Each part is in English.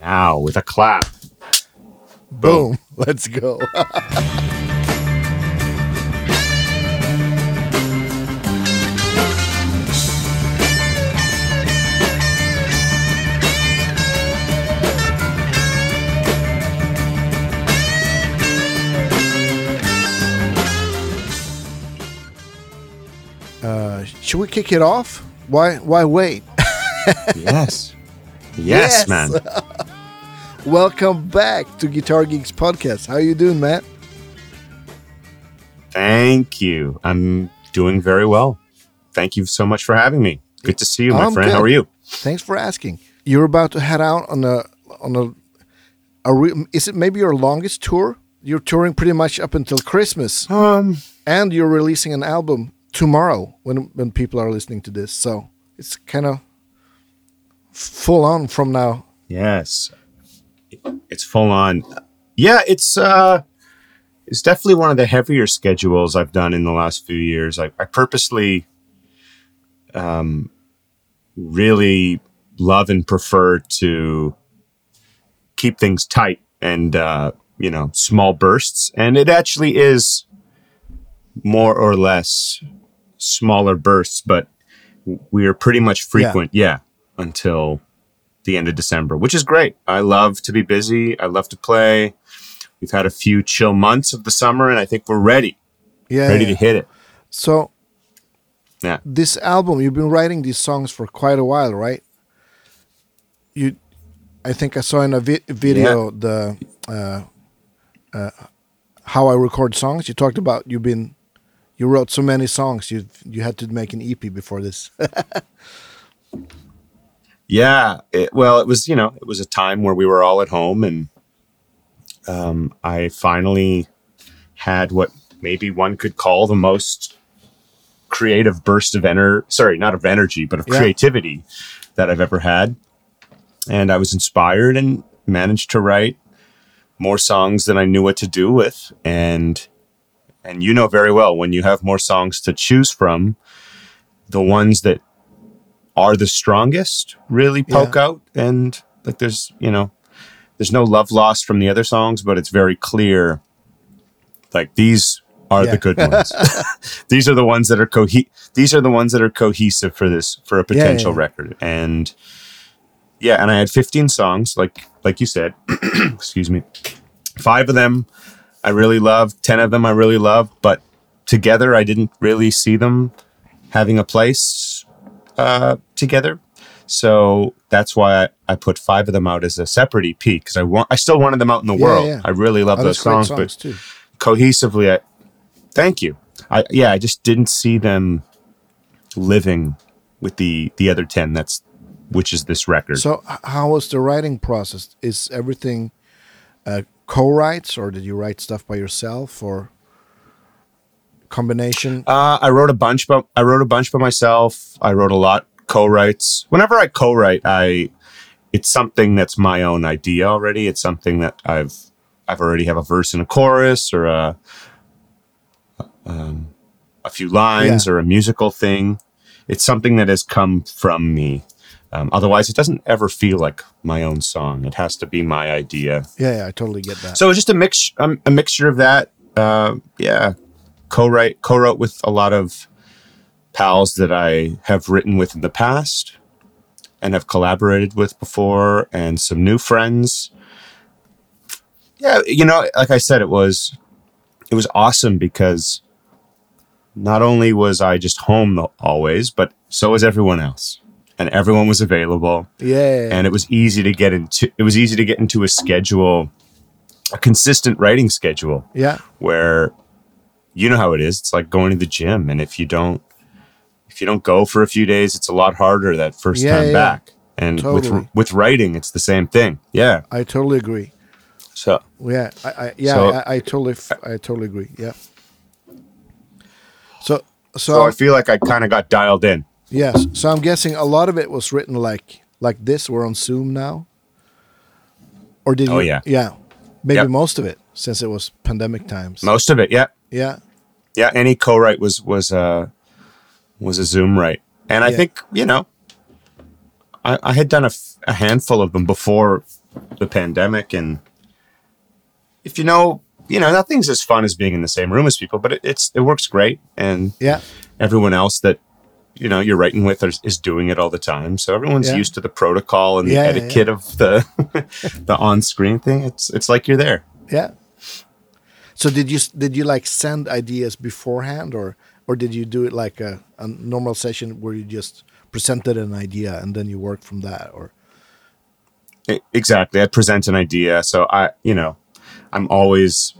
Now with a clap. Boom. Let's go. uh, should we kick it off? Why? Why wait? yes. Yes, Yes. man. Welcome back to Guitar Geeks podcast. How you doing, Matt? Thank you. I'm doing very well. Thank you so much for having me. Good to see you, my I'm friend. good. How are you? Thanks for asking. You're about to head out on a on a, a re- is it maybe your longest tour? You're touring pretty much up until Christmas, Um, and you're releasing an album tomorrow when when people are listening to this. So it's kind of full on from now. yes. It's full on. Yeah, it's uh it's definitely one of the heavier schedules I've done in the last few years. I, I purposely um really love and prefer to keep things tight and uh you know small bursts and it actually is more or less smaller bursts but we are pretty much frequent yeah, until the end of december which is great i love to be busy i love to play we've had a few chill months of the summer and i think we're ready Yeah. ready yeah. to hit it So yeah this album, you've been writing these songs for quite a while, right? You, I think I saw in a vi- video the uh, uh, how I record songs. You talked about you've been you wrote so many songs. You you had to make an EP before this. Yeah. It, well, it was, you know, it was a time where we were all at home and um, I finally had what maybe one could call the most creative burst of energy, sorry, not of energy, but of Yeah. creativity that I've ever had. And I was inspired and managed to write more songs than I knew what to do with. And, and you know very well when you have more songs to choose from, the ones that are the strongest really poke out. And like there's you know there's no love lost from the other songs but it's very clear like these are Yeah. the good ones. These are the ones that are cohe- these are the ones that are cohesive for this for a Yeah, yeah, potential yeah. record. And yeah and i had 15 songs like like you said excuse me. Five of them i really love 10 of them i really love but together i didn't really see them having a place uh, together. So that's why I, I put five of them out as a separate EP because I want I still wanted them out in the Yeah, world. yeah. I really love Oh, those songs, songs but too. cohesively, I thank you. I yeah, I just didn't see them living with the the other ten. That's which is this record. So how was the writing process? Is everything uh, co-writes, or did you write stuff by yourself, or combination? Uh, I wrote a bunch, but I wrote a bunch by myself. I wrote a lot co-writes. Whenever I co-write, I it's something that's my own idea already. It's something that I've I've already have a verse and a chorus or a um, a few lines Yeah. or a musical thing. It's something that has come from me. Um, otherwise, it doesn't ever feel like my own song. It has to be my idea. yeah, yeah, I totally get that. So it's just a mix, um, a mixture of that. Uh, yeah, co-write, co-wrote with a lot of pals that I have written with in the past and have collaborated with before, and some new friends. Yeah, you know, like I said, it was it was awesome because not only was I just home always, but so was everyone else, and everyone was available. Yeah, and it was easy to get into it was easy to get into a schedule a consistent writing schedule yeah, where you know how it is it's like going to the gym and if you don't if you don't go for a few days it's a lot harder that first Yeah, time yeah. back and Totally. with with writing it's the same thing yeah I totally agree. so Yeah, I, I yeah, So- I, I totally, f- I totally agree. Yeah. So, so, so i feel like i kind of got dialed in yes, so I'm guessing a lot of it was written like like this. We're on Zoom now, or did oh, you? Oh, yeah. yeah, maybe Yep. most of it since it was pandemic times. most of it yeah yeah, yeah any co-write was was uh was a zoom write and i Yeah. think you know i, I had done a, f- a handful of them before the pandemic, and if you know, you know, nothing's as fun as being in the same room as people, but it, it's it works great, and Yeah. everyone else that you know you're writing with is, is doing it all the time, so everyone's Yeah. used to the protocol and the Yeah, yeah, etiquette of the the on screen thing. It's it's like you're there. Yeah. So did you did you like send ideas beforehand, or or did you do it like a, a normal session where you just presented an idea and then you work from that, or Exactly. I present an idea. So I, you know, I'm always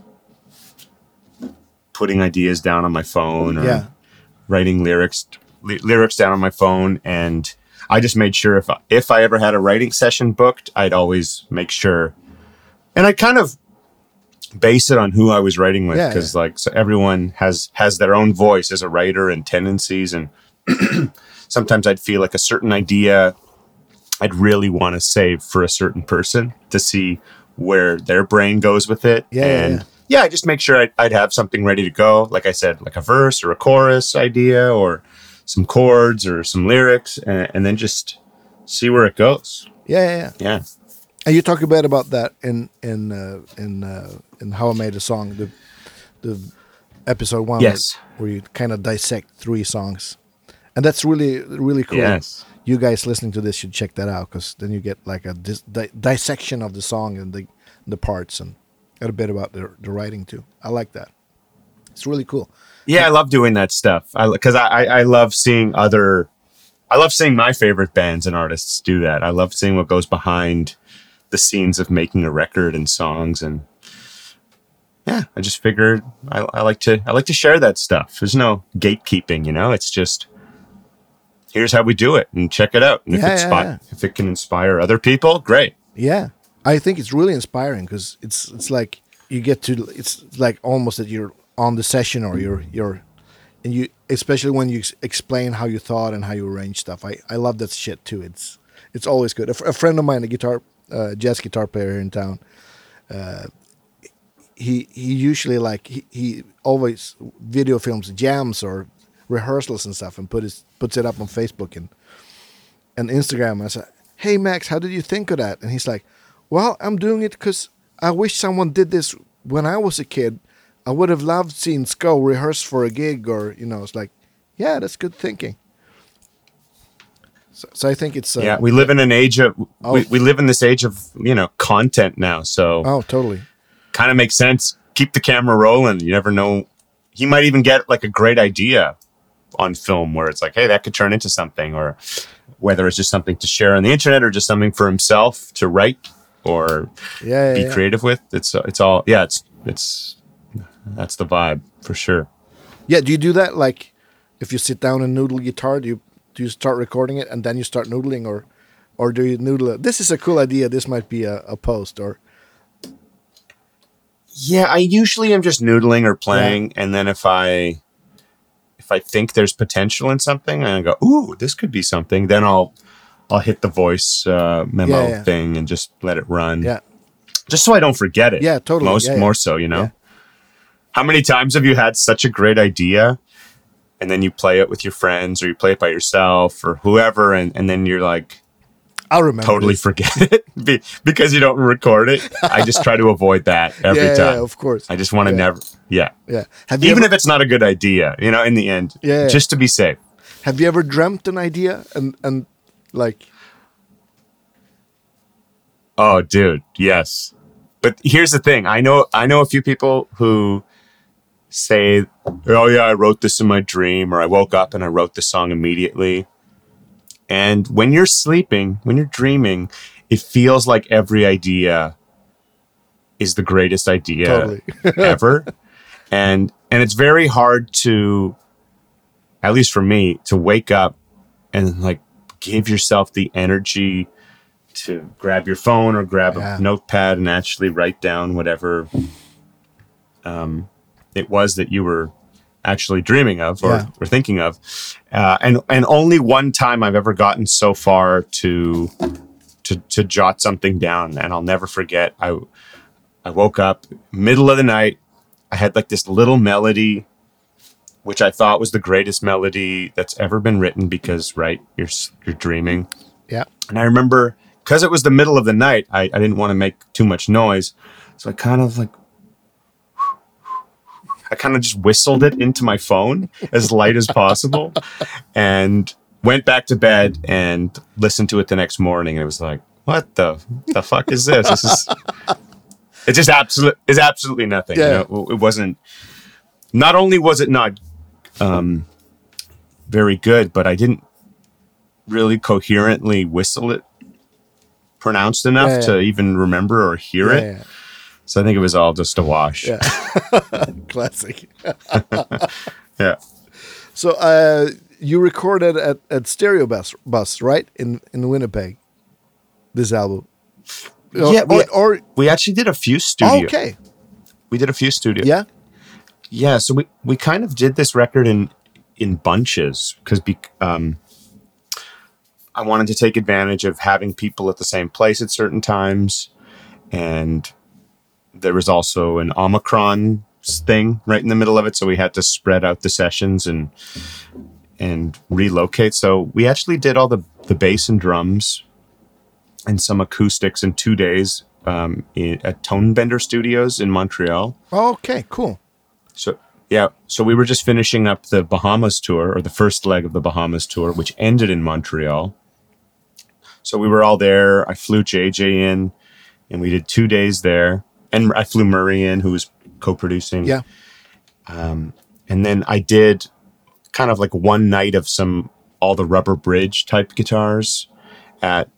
putting ideas down on my phone or yeah, writing lyrics ly- lyrics down on my phone and I just made sure if I, if I ever had a writing session booked, I'd always make sure and I kind of base it on who I was writing with Yeah, because like so everyone has has their own voice as a writer and tendencies and sometimes I'd feel like a certain idea I'd really want to save for a certain person to see where their brain goes with it. Yeah, yeah, and yeah. yeah, I just make sure I'd, I'd have something ready to go. Like I said, like a verse or a chorus idea or some chords or some lyrics, and, and then just see where it goes. yeah, yeah, yeah. Yeah. And you talk a bit about that in in uh, in uh, in how I made a song, the the episode one, Yes. where you kind of dissect three songs, and that's really really cool. Yes. You guys listening to this should check that out because then you get like a dis- di- dissection of the song and the the parts and a bit about the the writing too. I like that. It's really cool. Yeah, I love doing that stuff. I because I, I I love seeing other. I love seeing my favorite bands and artists do that. I love seeing what goes behind the scenes of making a record and songs and yeah, I just figured I, I like to I like to share that stuff. There's no gatekeeping, you know. It's just here's how we do it and check it out. And if Yeah, it's yeah, spot, yeah. if it can inspire other people, great. Yeah, I think it's really inspiring because it's it's like you get to it's like almost that you're on the session or you're you're and you especially when you ex- explain how you thought and how you arrange stuff. I I love that shit too. It's it's always good. A, a friend of mine, a guitar uh, jazz guitar player here in town. Uh, he he usually like he, he always video films jams or rehearsals and stuff and put his puts it up on Facebook and and Instagram. I said, "Hey Max, how did you think of that?" And he's like, "Well, I'm doing it because I wish someone did this when I was a kid. I would have loved seeing Sko rehearse for a gig, or you know, it's like, yeah, that's good thinking." So, so I think it's uh, yeah, we live in an age of Oh. we, we live in this age of you know content now. So oh totally kind of makes sense. Keep the camera rolling. You never know. He might even get like a great idea on film where it's like, hey, that could turn into something, or whether it's just something to share on the internet or just something for himself to write or yeah yeah, be yeah. creative with. It's uh, it's all yeah. It's it's that's the vibe for sure. Yeah, Do you do that like if you sit down and noodle guitar? Do you do you start recording it and then you start noodling, or or do you noodle it? This is a cool idea. This might be a, a post, or Yeah, I usually am just noodling or playing, and then if I if I think there's potential in something, and I go, "Ooh, this could be something," then I'll I'll hit the voice uh, memo Yeah, yeah. thing and just let it run. yeah, just so I don't forget it. Yeah, totally. Most Yeah, yeah. more so, you know. Yeah. How many times have you had such a great idea, and then you play it with your friends, or you play it by yourself, or whoever, and and then you're like I'll remember. totally this. forget it because you don't record it. I just try to avoid that every yeah, time. yeah, of course. I just want to Yeah. never, yeah. yeah. Have Even ever, if it's not a good idea, you know, in the end, Yeah, yeah. just to be safe. have you ever dreamt an idea and and like Oh, dude, yes. But here's the thing: I know, I know a few people who say, "Oh yeah, I wrote this in my dream," or "I woke up and I wrote the song immediately." And when you're sleeping, when you're dreaming, it feels like every idea is the greatest idea Totally. ever, and and it's very hard to, at least for me, to wake up and like give yourself the energy to grab your phone or grab Yeah. a notepad and actually write down whatever um, it was that you were actually dreaming of or, Yeah. or thinking of. Uh, and and only one time I've ever gotten so far to to to jot something down, and I'll never forget. I I woke up middle of the night. I had like this little melody, which I thought was the greatest melody that's ever been written because right, you're you're dreaming. yeah And I remember because it was the middle of the night, I, I didn't want to make too much noise. So I kind of like, I kind of just whistled it into my phone as light as possible and went back to bed and listened to it the next morning. And it was like, what the, the fuck is this? This is, it just absolutely is absolutely nothing. Yeah. You know, it wasn't, not only was it not um, very good, but I didn't really coherently whistle it pronounced enough Yeah, yeah. to even remember or hear it. So I think it was all just a wash. yeah. Classic. Yeah. So uh, you recorded at, at Stereo Bus, Bus, right? In in Winnipeg. This album. Yeah, we- Or, or We actually did a few studio. okay. We did a few studio. Yeah. Yeah. So we, we kind of did this record in in bunches because be, um, I wanted to take advantage of having people at the same place at certain times, and there was also an Omicron thing right in the middle of it, so we had to spread out the sessions and and relocate. So we actually did all the the bass and drums and some acoustics in two days um, in, at Tonebender Studios in Montreal. Okay, cool. So yeah, so we were just finishing up the Bahamas tour or the first leg of the Bahamas tour, which ended in Montreal. So we were all there. I flew JJ in, and we did two days there, and I flew Murray in, who was co-producing. Yeah. Um, and then I did kind of like one night of some all the rubber bridge type guitars at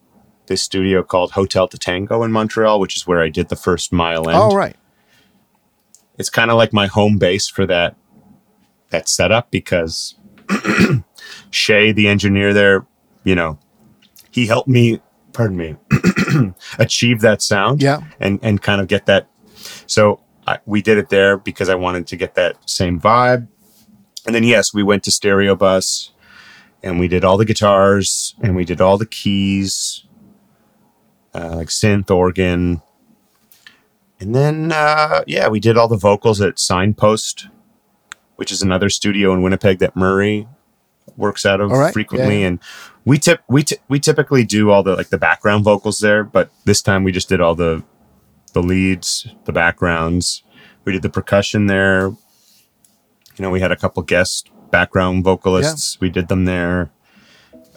this studio called Hotel2Tango in Montreal, which is where I did the first mile end. Oh, right. it's kind of like my home base for that that setup because Shay, the engineer there, you know, he helped me, pardon me, achieve that sound. Yeah. And and kind of get that. So I, we did it there because I wanted to get that same vibe. And then yes, we went to Stereo Bus, and we did all the guitars and we did all the keys, uh, like synth, organ, and then, uh, yeah, we did all the vocals at Signpost, which is another studio in Winnipeg that Murray works out of right, frequently. yeah. And we tip we t- we typically do all the like the background vocals there, but this time we just did all the the leads, the backgrounds. We did the percussion there. You know, we had a couple guest background vocalists. We did them there,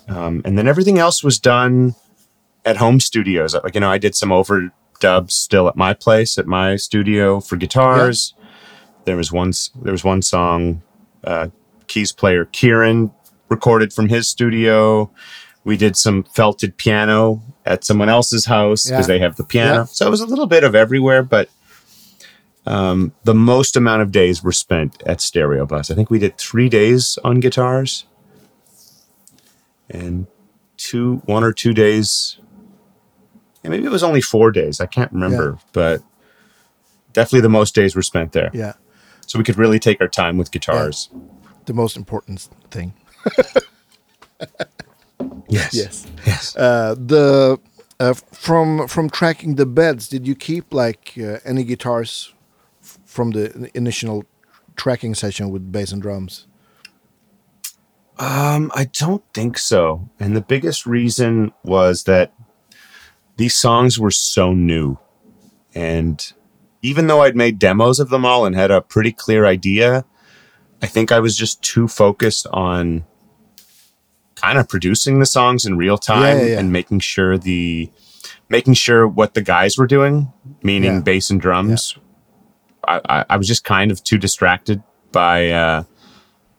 um, and then everything else was done at home studios. Like you know, I did some overdubs still at my place at my studio for guitars. There was one. There was one song. Uh, keys player Kieran recorded from his studio. We did some felted piano at someone else's house because Yeah. they have the piano. Yeah. So it was a little bit of everywhere, but um, the most amount of days were spent at Stereo Bus. I think we did three days on guitars and two, one or two days. Yeah, maybe it was only four days. I can't remember, but definitely the most days were spent there. Yeah. So we could really take our time with guitars. The most important thing. Yes. Yes. Yes. Uh, the uh, from from tracking the beds, did you keep like uh, any guitars f- from the initial tracking session with bass and drums? Um, I don't think so. And the biggest reason was that these songs were so new. And even though I'd made demos of them all and had a pretty clear idea, I think I was just too focused on kind of producing the songs in real time Yeah, yeah, yeah. and making sure the making sure what the guys were doing, meaning bass and drums. I, I, I was just kind of too distracted by uh,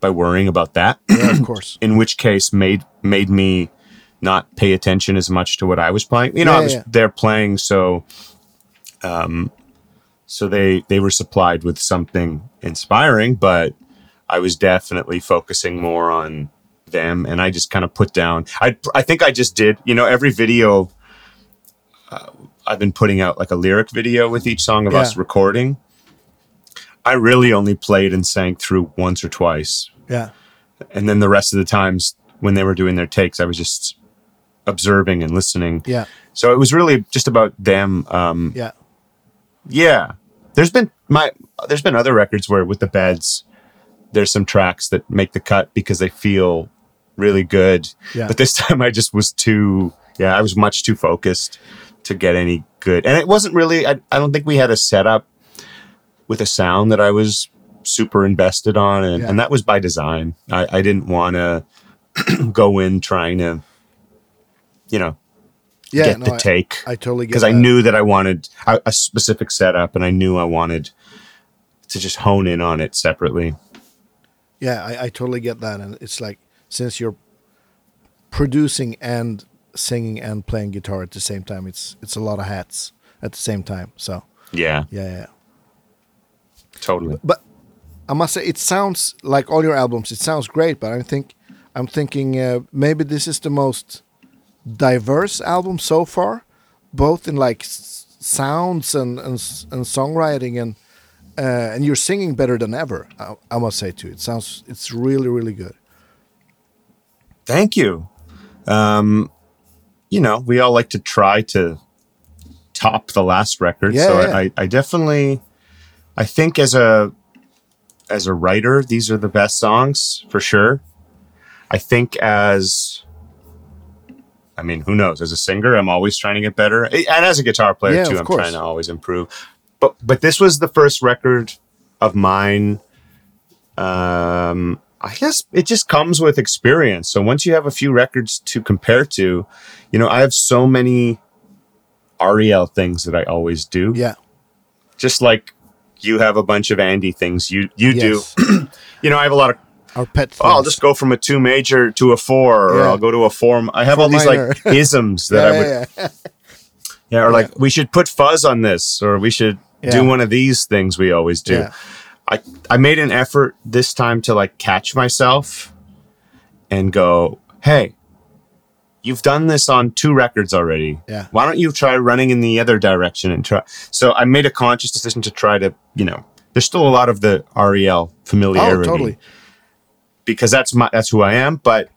by worrying about that Yeah, of course. in which case made made me not pay attention as much to what I was playing. You know, I was there playing, so um, so they they were supplied with something inspiring, but I was definitely focusing more on them, and I just kind of put down. I I think I just did. You know, every video. Uh, I've been putting out like a lyric video with each song of Yeah. us recording. I really only played and sang through once or twice Yeah. and then the rest of the times when they were doing their takes i was just observing and listening Yeah. so it was really just about them um Yeah. yeah there's been my there's been other records where with the beds there's some tracks that make the cut because they feel really good Yeah. but this time i just was too Yeah, I was much too focused to get any good. And it wasn't really, I, I don't think we had a setup with a sound that I was super invested on. And, Yeah. and that was by design. I, I didn't want to go in trying to, you know, Yeah, get no, the I, take. I totally get Because I knew that I wanted a, a specific setup and I knew I wanted to just hone in on it separately. Yeah, I, I totally get that, and it's like since you're producing and singing and playing guitar at the same time, it's it's a lot of hats at the same time. So Yeah, yeah, yeah. totally. But I must say, it sounds like all your albums. It sounds great, but I think I'm thinking uh, maybe this is the most diverse album so far, both in like s- sounds and and, and songwriting and. Uh, and you're singing better than ever. I, I must say too. It sounds. It's really, really good. Thank you. Um, you know, we all like to try to top the last record. Yeah, so yeah. I, I definitely, I think as a as a writer, these are the best songs for sure. I think as I mean, who knows? As a singer, I'm always trying to get better, and as a guitar player Yeah, too, I'm course. trying to always improve. But but this was the first record of mine. Um, I guess it just comes with experience. So once you have a few records to compare to, you know, I have so many Ariel things that I always do. Yeah. Just like you have a bunch of Andy things you you Yes. do. You know, I have a lot of Our pet. oh, I'll just go from a two major to a four, or Yeah. I'll go to a four. I have Four all these minor. like isms that yeah, I would yeah, yeah. yeah, or like we should put fuzz on this, or we should do one of these things we always do. I I made an effort this time to like catch myself and go, hey, you've done this on two records already. Yeah. Why don't you try running in the other direction and try? So I made a conscious decision to try to, you know, there's still a lot of the Ariel familiarity. Oh, totally. because that's my that's who I am. But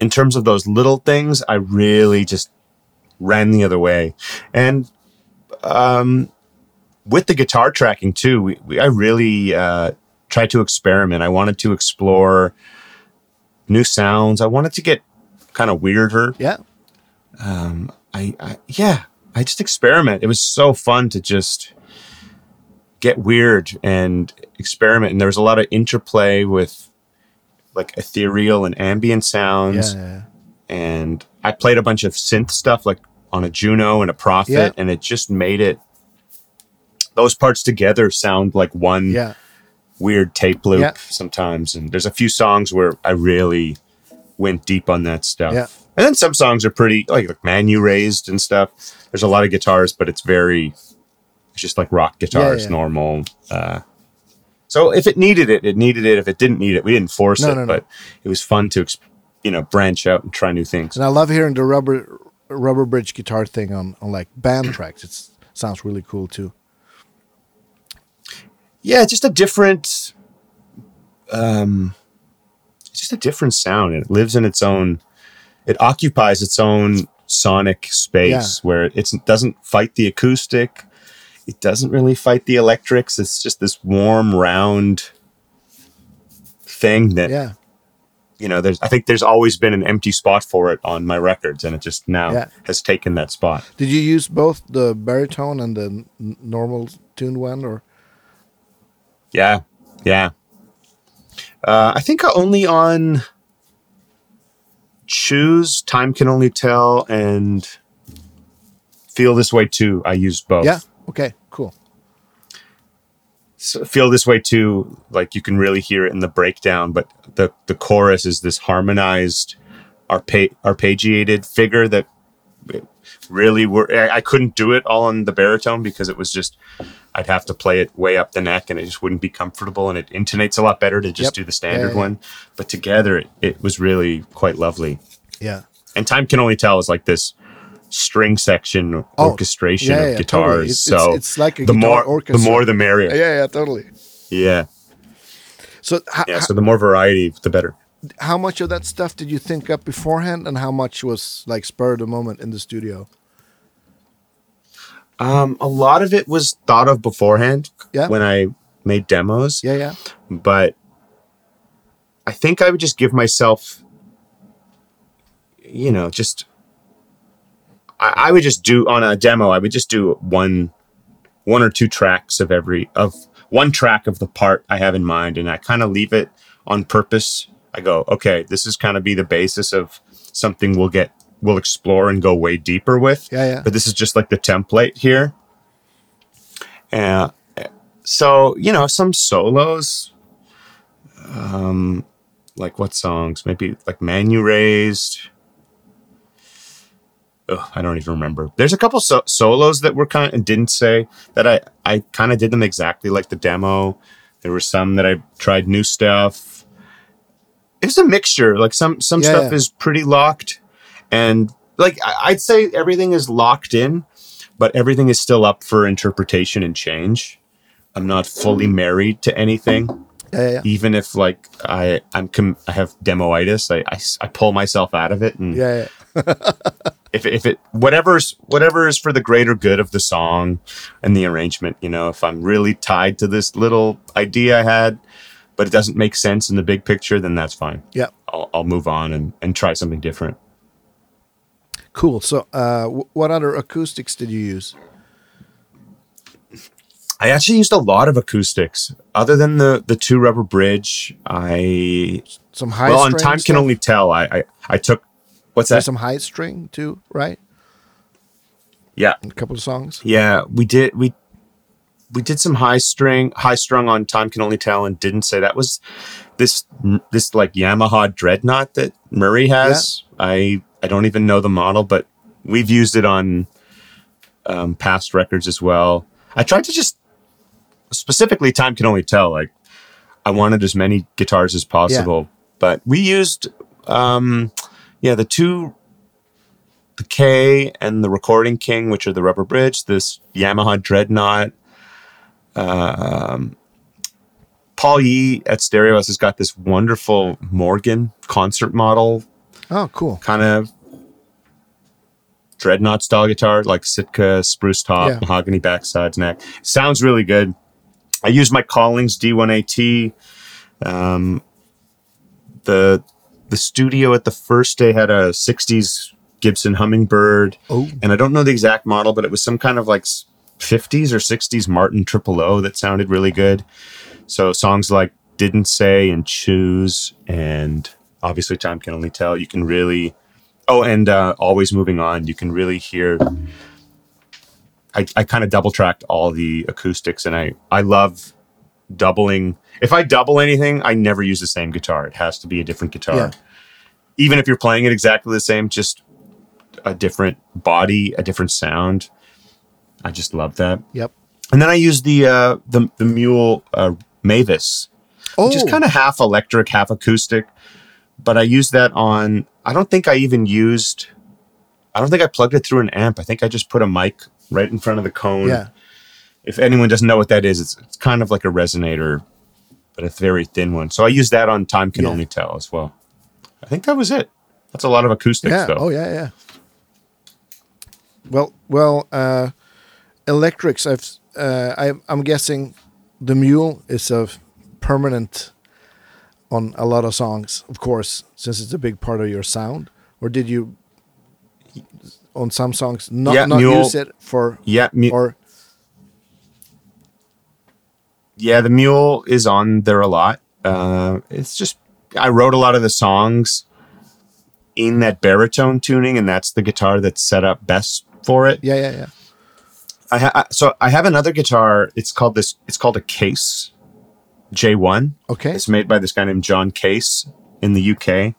in terms of those little things, I really just ran the other way. And um, with the guitar tracking too, we, we I really uh, tried to experiment. I wanted to explore new sounds. I wanted to get kind of weirder. Yeah. I, I yeah, I just experiment. It was so fun to just get weird and experiment. And there was a lot of interplay with like ethereal and ambient Yeah. sounds. yeah. And I played a bunch of synth stuff like on a Juno and a Prophet, Yeah. and it just made it those parts together sound like one Yeah. weird tape loop Yeah. sometimes. And there's a few songs where I really went deep on that stuff. Yeah. And then some songs are pretty like, like Man You Raised and stuff. There's a lot of guitars, but it's very it's just like rock guitars, yeah. normal. Uh so if it needed it, it needed it. If it didn't need it, we didn't force No, it. no, no. But it was fun to you know, branch out and try new things. And I love hearing the rubber rubber bridge guitar thing on on like band tracks. It sounds really cool too. Yeah, just a different, um, it's just a different sound. It lives in its own, it occupies its own sonic space where it doesn't fight the acoustic. It doesn't really fight the electrics. It's just this warm, round thing that, Yeah. you know, there's, I think there's always been an empty spot for it on my records and it just now Yeah. has taken that spot. Did you use both the baritone and the n- normal tuned one, or Yeah, yeah. Uh, I think only on choose, time can only tell, and feel this way too. I used both. yeah? Okay, cool. So feel this way too. Like you can really hear it in the breakdown, but the the chorus is this harmonized, arpe- arpeggiated figure that really were. I couldn't do it all on the baritone because it was just. I'd have to play it way up the neck, and it just wouldn't be comfortable. And it intonates a lot better to just Yep. do the standard Yeah, yeah. one. But together, it, it was really quite lovely. Yeah. And time can only tell is like this string section Oh, orchestration yeah, of guitars. totally. It's- so it's- it's like a the more orchestra. the more the merrier. Yeah, yeah, totally. Yeah. So, Yeah, so the more variety, the better. how much of that stuff did you think up beforehand, and how much was like spur of the moment in the studio? Um, a lot of it was thought of beforehand Yeah. when I made demos, Yeah, yeah, but I think I would just give myself, you know, just I, I would just do on a demo. I would just do one, one or two tracks of every of one track of the part I have in mind, and I kind of leave it on purpose. I go, okay, this is kind of be the basis of something we'll get, we'll explore and go way deeper with. Yeah, yeah. But this is just like the template here. And so you know, some solos. Um, like what songs? Maybe like Man You Raised. Ugh, I don't even remember. There's a couple so- solos that were kind of didn't say that I I kind of did them exactly like the demo. There were some that I tried new stuff. It's a mixture. Like some some Yeah, stuff yeah. is pretty locked, and like I- I'd say everything is locked in, but everything is still up for interpretation and change. I'm not fully hmm. married to anything Yeah, yeah, yeah. even if like I I'm com- I have demoitis, I I pull myself out of it, and yeah, yeah. if if it whatever's whatever is for the greater good of the song and the arrangement, you know, if I'm really tied to this little idea I had, but it doesn't make sense in the big picture, then that's fine. Yeah. I'll I'll move on and and try something different. Cool. So, uh, w- what other acoustics did you use? I actually used a lot of acoustics, other than the the two rubber bridge. I Some high well, on string time can only tell. I I, I took what's There's that? some high string too, right? yeah, A couple of songs. Yeah, we did. We we did some high string, high strung on time can only tell, and didn't say that was this this like Yamaha dreadnought that Murray has. I I don't even know the model, but we've used it on um, past records as well. I tried to just specifically time can only tell. Like I wanted as many guitars as possible, but we used um yeah the two the K and the Recording King, which are the rubber bridge, this Yamaha Dreadnought. Um, Paul Yee at Stereos has got this wonderful Morgan concert model, Oh, cool. kind of Dreadnought style guitar, like Sitka, spruce top, Yeah. mahogany backsides, neck. Sounds really good. I use my Collings D1AT. Um, the the studio at the first day had a 60s Gibson Hummingbird. Oh, And I don't know the exact model, but it was some kind of like 50s or 60s Martin Triple O that sounded really good. So songs like Didn't Say and Choose and obviously Time Can Only Tell, you can really Oh, and uh, Always Moving On, you can really hear I, I kind of double tracked all the acoustics and I I love doubling if I double anything, I never use the same guitar. It has to be a different guitar. Yeah. Even if you're playing it exactly the same, just a different body, a different sound. I just love that. yep. And then I use the uh, the the Mule uh, Mavis, Oh, which is kind of half electric, half acoustic. But I used that on. I don't think I even used. I don't think I plugged it through an amp. I think I just put a mic right in front of the cone. yeah. If anyone doesn't know what that is, it's it's kind of like a resonator, but a very thin one. So I used that on Time Can Yeah. Only Tell as well. I think that was it. That's a lot of acoustics, Yeah. though. Oh, yeah, yeah. Well, well, uh, electrics. I've, uh, I, I'm guessing, the mule is a permanent on a lot of songs, of course, since it's a big part of your sound. Or did you, on some songs, not Yeah, not use it for, Yeah, or yeah, the mule is on there a lot. Uh, it's just I wrote a lot of the songs in that baritone tuning, and that's the guitar that's set up best for it. yeah, yeah, yeah. I ha- I- so I have another guitar. It's called this. It's called a Case J1. Okay. It's made by this guy named John Case in the UK,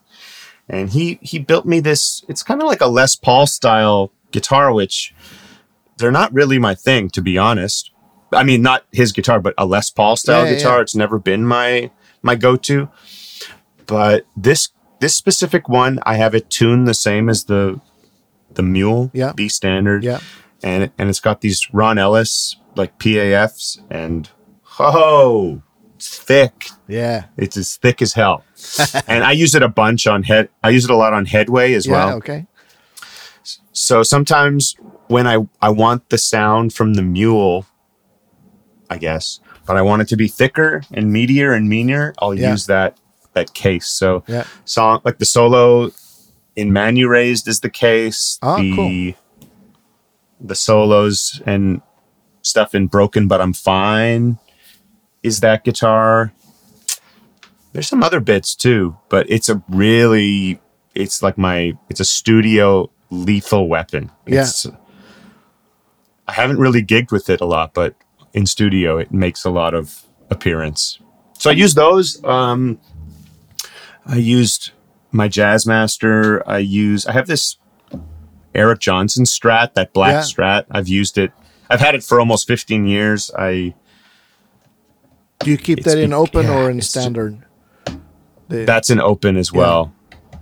and he he built me this. It's kind of like a Les Paul style guitar, which they're not really my thing, to be honest. I mean, not his guitar, but a Les Paul style Yeah, guitar. yeah. It's never been my my go to. But this this specific one, I have it tuned the same as the the Mule Yeah. B standard Yeah. and and it's got these Ron Ellis like PAFs and ho oh, it's thick. Yeah. It's as thick as hell. and I use it a bunch on head. I use it a lot on Headway as Yeah. well. Okay. So sometimes when I I want the sound from the mule, I guess, but I want it to be thicker and meatier and meaner, I'll Yeah. use that that case. So Yeah. song like the solo in Man You Raised is the case. Ah, the cool. the solos and stuff in Broken But I'm Fine is that guitar. There's some other bits too, but it's a really it's like my it's a studio lethal weapon. Yeah. It's, I haven't really gigged with it a lot, but in studio it makes a lot of appearance. So I use those. Um, I used my Jazzmaster. I use I have this Eric Johnson Strat, that black Yeah. Strat. I've used it. I've had it for almost 15 years. I Do you keep that in open yeah, or in standard? The that's in open as well.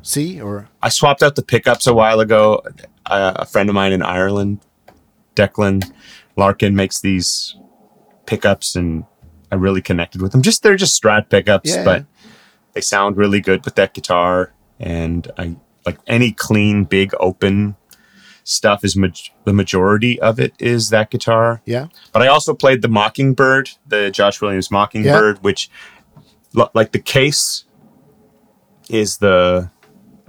See, or I swapped out the pickups a while ago. Uh, a friend of mine in Ireland, Declan Larkin, makes these pickups, and I really connected with them. Just they're just Strat pickups, Yeah. but they sound really good with that guitar. And I like any clean, big, open stuff is maj- the majority of it is that guitar. yeah, But I also played the Mockingbird, the Josh Williams Mockingbird, which, lo- like, the case is the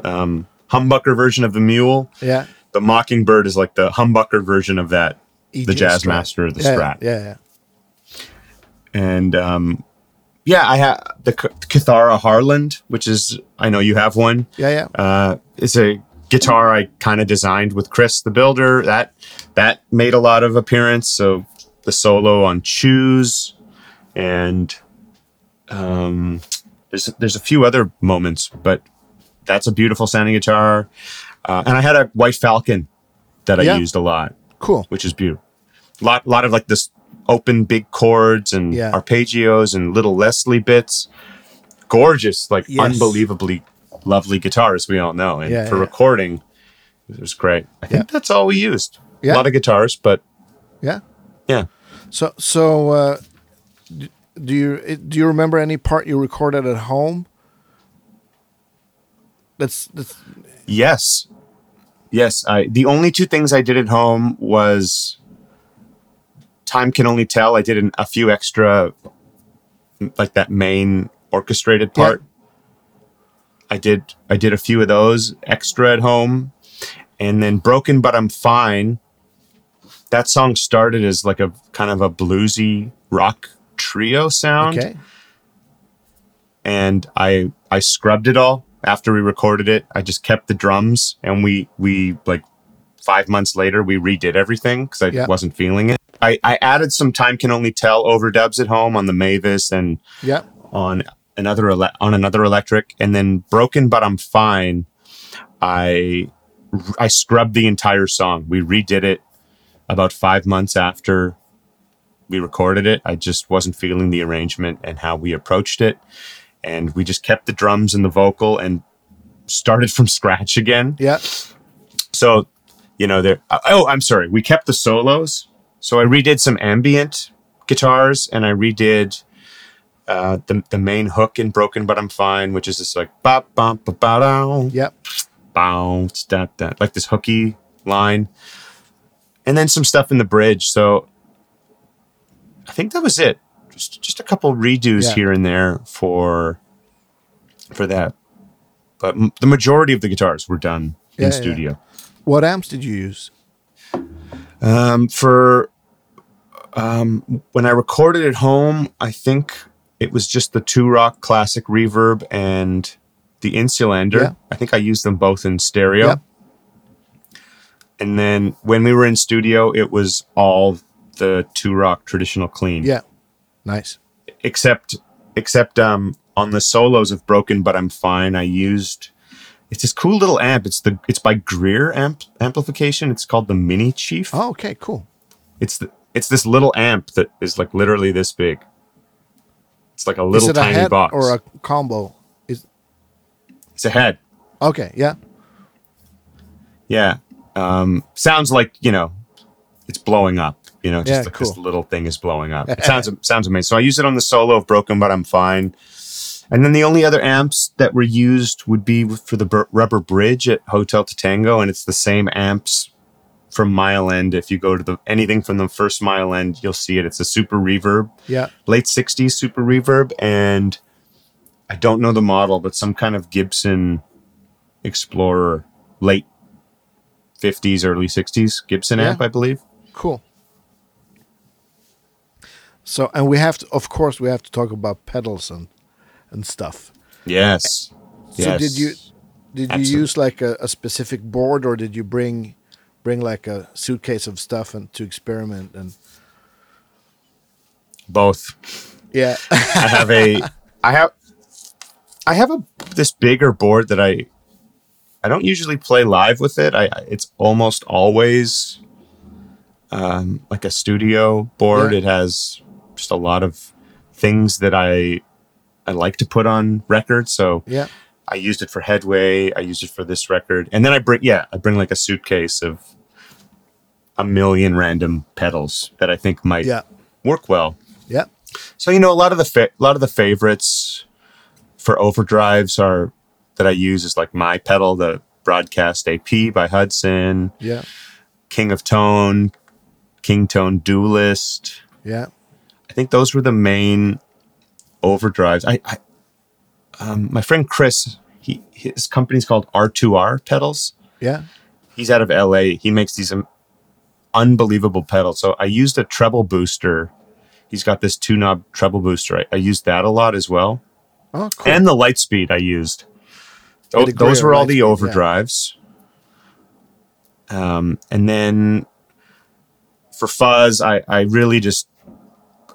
um, humbucker version of the Mule. yeah. The Mockingbird is like the humbucker version of that, the Jazz Strat. Master or the yeah, Strat. Yeah, yeah. And um, yeah, I have the K- Cathara Harland, which is I know you have one. Yeah, yeah. Uh, it's a guitar I kind of designed with Chris the Builder. That that made a lot of appearance. So the solo on Choose, and um, there's there's a few other moments, but that's a beautiful sounding guitar. Uh, and I had a White Falcon that I Yeah. used a lot, Cool. which is beautiful. Lot lot of like this open big chords and Yeah. arpeggios and little Leslie bits. Gorgeous, like Yes. unbelievably lovely guitar, as we all know. And Yeah, for yeah. recording, it was great. I think Yeah. that's all we used. A lot of guitars, but Yeah. yeah. So, so uh, do you do you remember any part you recorded at home? That's that's Yes. Yes. I the only two things I did at home was time can only tell. I did an, a few extra like that main orchestrated part. I did I did a few of those extra at home. And then Broken But I'm Fine. That song started as like a kind of a bluesy rock trio sound okay. and I I scrubbed it all after we recorded it. I just kept the drums, and we we like five months later we redid everything because I Yeah. wasn't feeling it. I I added some time can only tell overdubs at home on the Mavis and Yeah. on another ele- on another electric, and then broken but I'm fine. I I scrubbed the entire song. We redid it about five months after we recorded it. I just wasn't feeling the arrangement and how we approached it, and we just kept the drums and the vocal and started from scratch again. Yeah. So, you know, there. Uh, oh, I'm sorry. We kept the solos. So I redid some ambient guitars, and I redid uh, the the main hook in "Broken But I'm Fine," which is just like ba ba ba ba down, Yeah. bounce that that like this hooky line, and then some stuff in the bridge. So I think that was it. Just just a couple redos Yeah. here and there for for that. But m- the majority of the guitars were done Yeah, in yeah. studio. What amps did you use? Um, for um, when I recorded at home, I think it was just the Two Rock Classic Reverb and the Insulander. Yeah. I think I used them both in stereo. Yep. And then when we were in studio, it was all the Two Rock traditional clean. Yeah. Nice. Except, except um, on the solos of Broken But I'm Fine, I used. It's this cool little amp. It's the it's by Greer amp amplification. It's called the Mini Chief. Oh, okay. Cool. It's the, it's this little amp that is like literally this big. It's like a little it a tiny head box. or a combo? Is it's a head. okay. Yeah. Yeah. Um, sounds like you know, it's blowing up. You know, just Yeah, like this little thing is blowing up. It sounds sounds amazing. So I use it on the solo of Broken, but I'm fine. And then the only other amps that were used would be for the Rubber Bridge at Hotel Tango, and it's the same amps from Mile End. If you go to the anything from the first Mile End, you'll see it. It's a Super Reverb. Yeah. late 60s super reverb and i don't know the model but some kind of gibson explorer late 50s, early 60s Gibson Yeah. amp, I believe. Cool. So, and we have to, of course, we have to talk about pedals and and stuff. Yes. So, yes. did you did you Absolutely. use like a, a specific board, or did you bring bring like a suitcase of stuff and to experiment and both? yeah, I have a I have I have a this bigger board that I I don't usually play live with it. I it's almost always um, like a studio board. Yeah. It has just a lot of things that I I like to put on record. So yeah, I used it for Headway. I used it for this record, and then I bring yeah I bring like a suitcase of a million random pedals that I think might yeah, work well. yeah, So you know, a lot of the fa- a lot of the favorites for overdrives are that I use is like my pedal, the Broadcast AP by Hudson, yeah, King of Tone, King Tone Duelist. yeah, I think those were the main overdrives. I, I um, my friend Chris, he his company's called R2R Pedals. yeah, He's out of LA. He makes these um, unbelievable pedals. So I used a treble booster. He's got this two knob treble booster. I, I used that a lot as well. Oh, cool. and the light speed I used. Eddie those were all the Lightspeed, yeah. overdrives. Um, and then for fuzz, I, I really just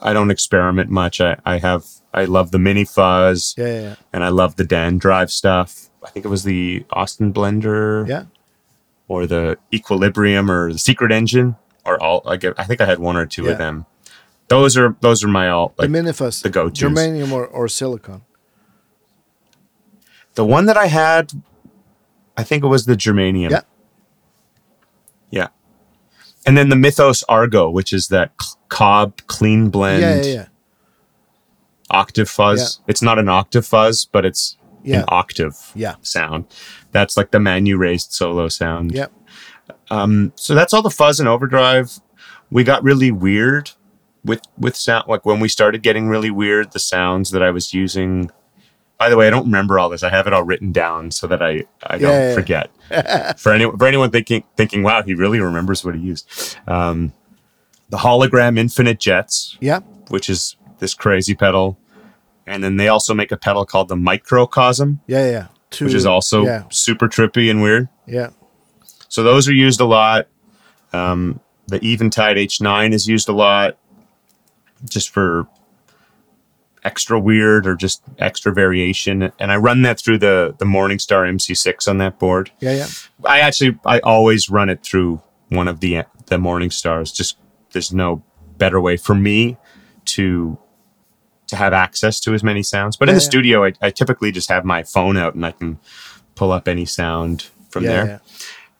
I don't experiment much. I, I have I love the mini fuzz yeah, yeah, and I love the Dan Drive stuff. I think it was the Austin Blender yeah, or the Equilibrium or the Secret Engine or all. I get I think I had one or two Yeah. of them. Those are those are my all the like Minifuzz, the go to. germanium or, or silicon. The one that I had, I think it was the Germanium. Yeah. Yeah. And then the Mythos Argo, which is that c- cob clean blend Yeah, yeah, yeah, octave fuzz. It's not an octave fuzz, but it's Yeah. an octave yeah, sound. That's like the Man You Raised solo sound. yeah, Um, so that's all the fuzz and overdrive. We got really weird with with sound. Like when we started getting really weird, the sounds that I was using. By the way, I don't remember all this. I have it all written down so that I I don't Yeah, yeah, forget. for anyone for anyone thinking thinking, wow, he really remembers what he used. Um, the hologram infinite jets, yeah, which is this crazy pedal, and then they also make a pedal called the microcosm, yeah, yeah. To, which is also yeah, super trippy and weird. yeah, So those are used a lot. Um, the Eventide H9 is used a lot just for extra weird or just extra variation. And I run that through the, the Morningstar MC6 on that board. yeah, yeah, I actually, I always run it through one of the, the Morningstars. Just there's no better way for me to to have access to as many sounds. But in the yeah. studio, I, I typically just have my phone out and I can pull up any sound from yeah, there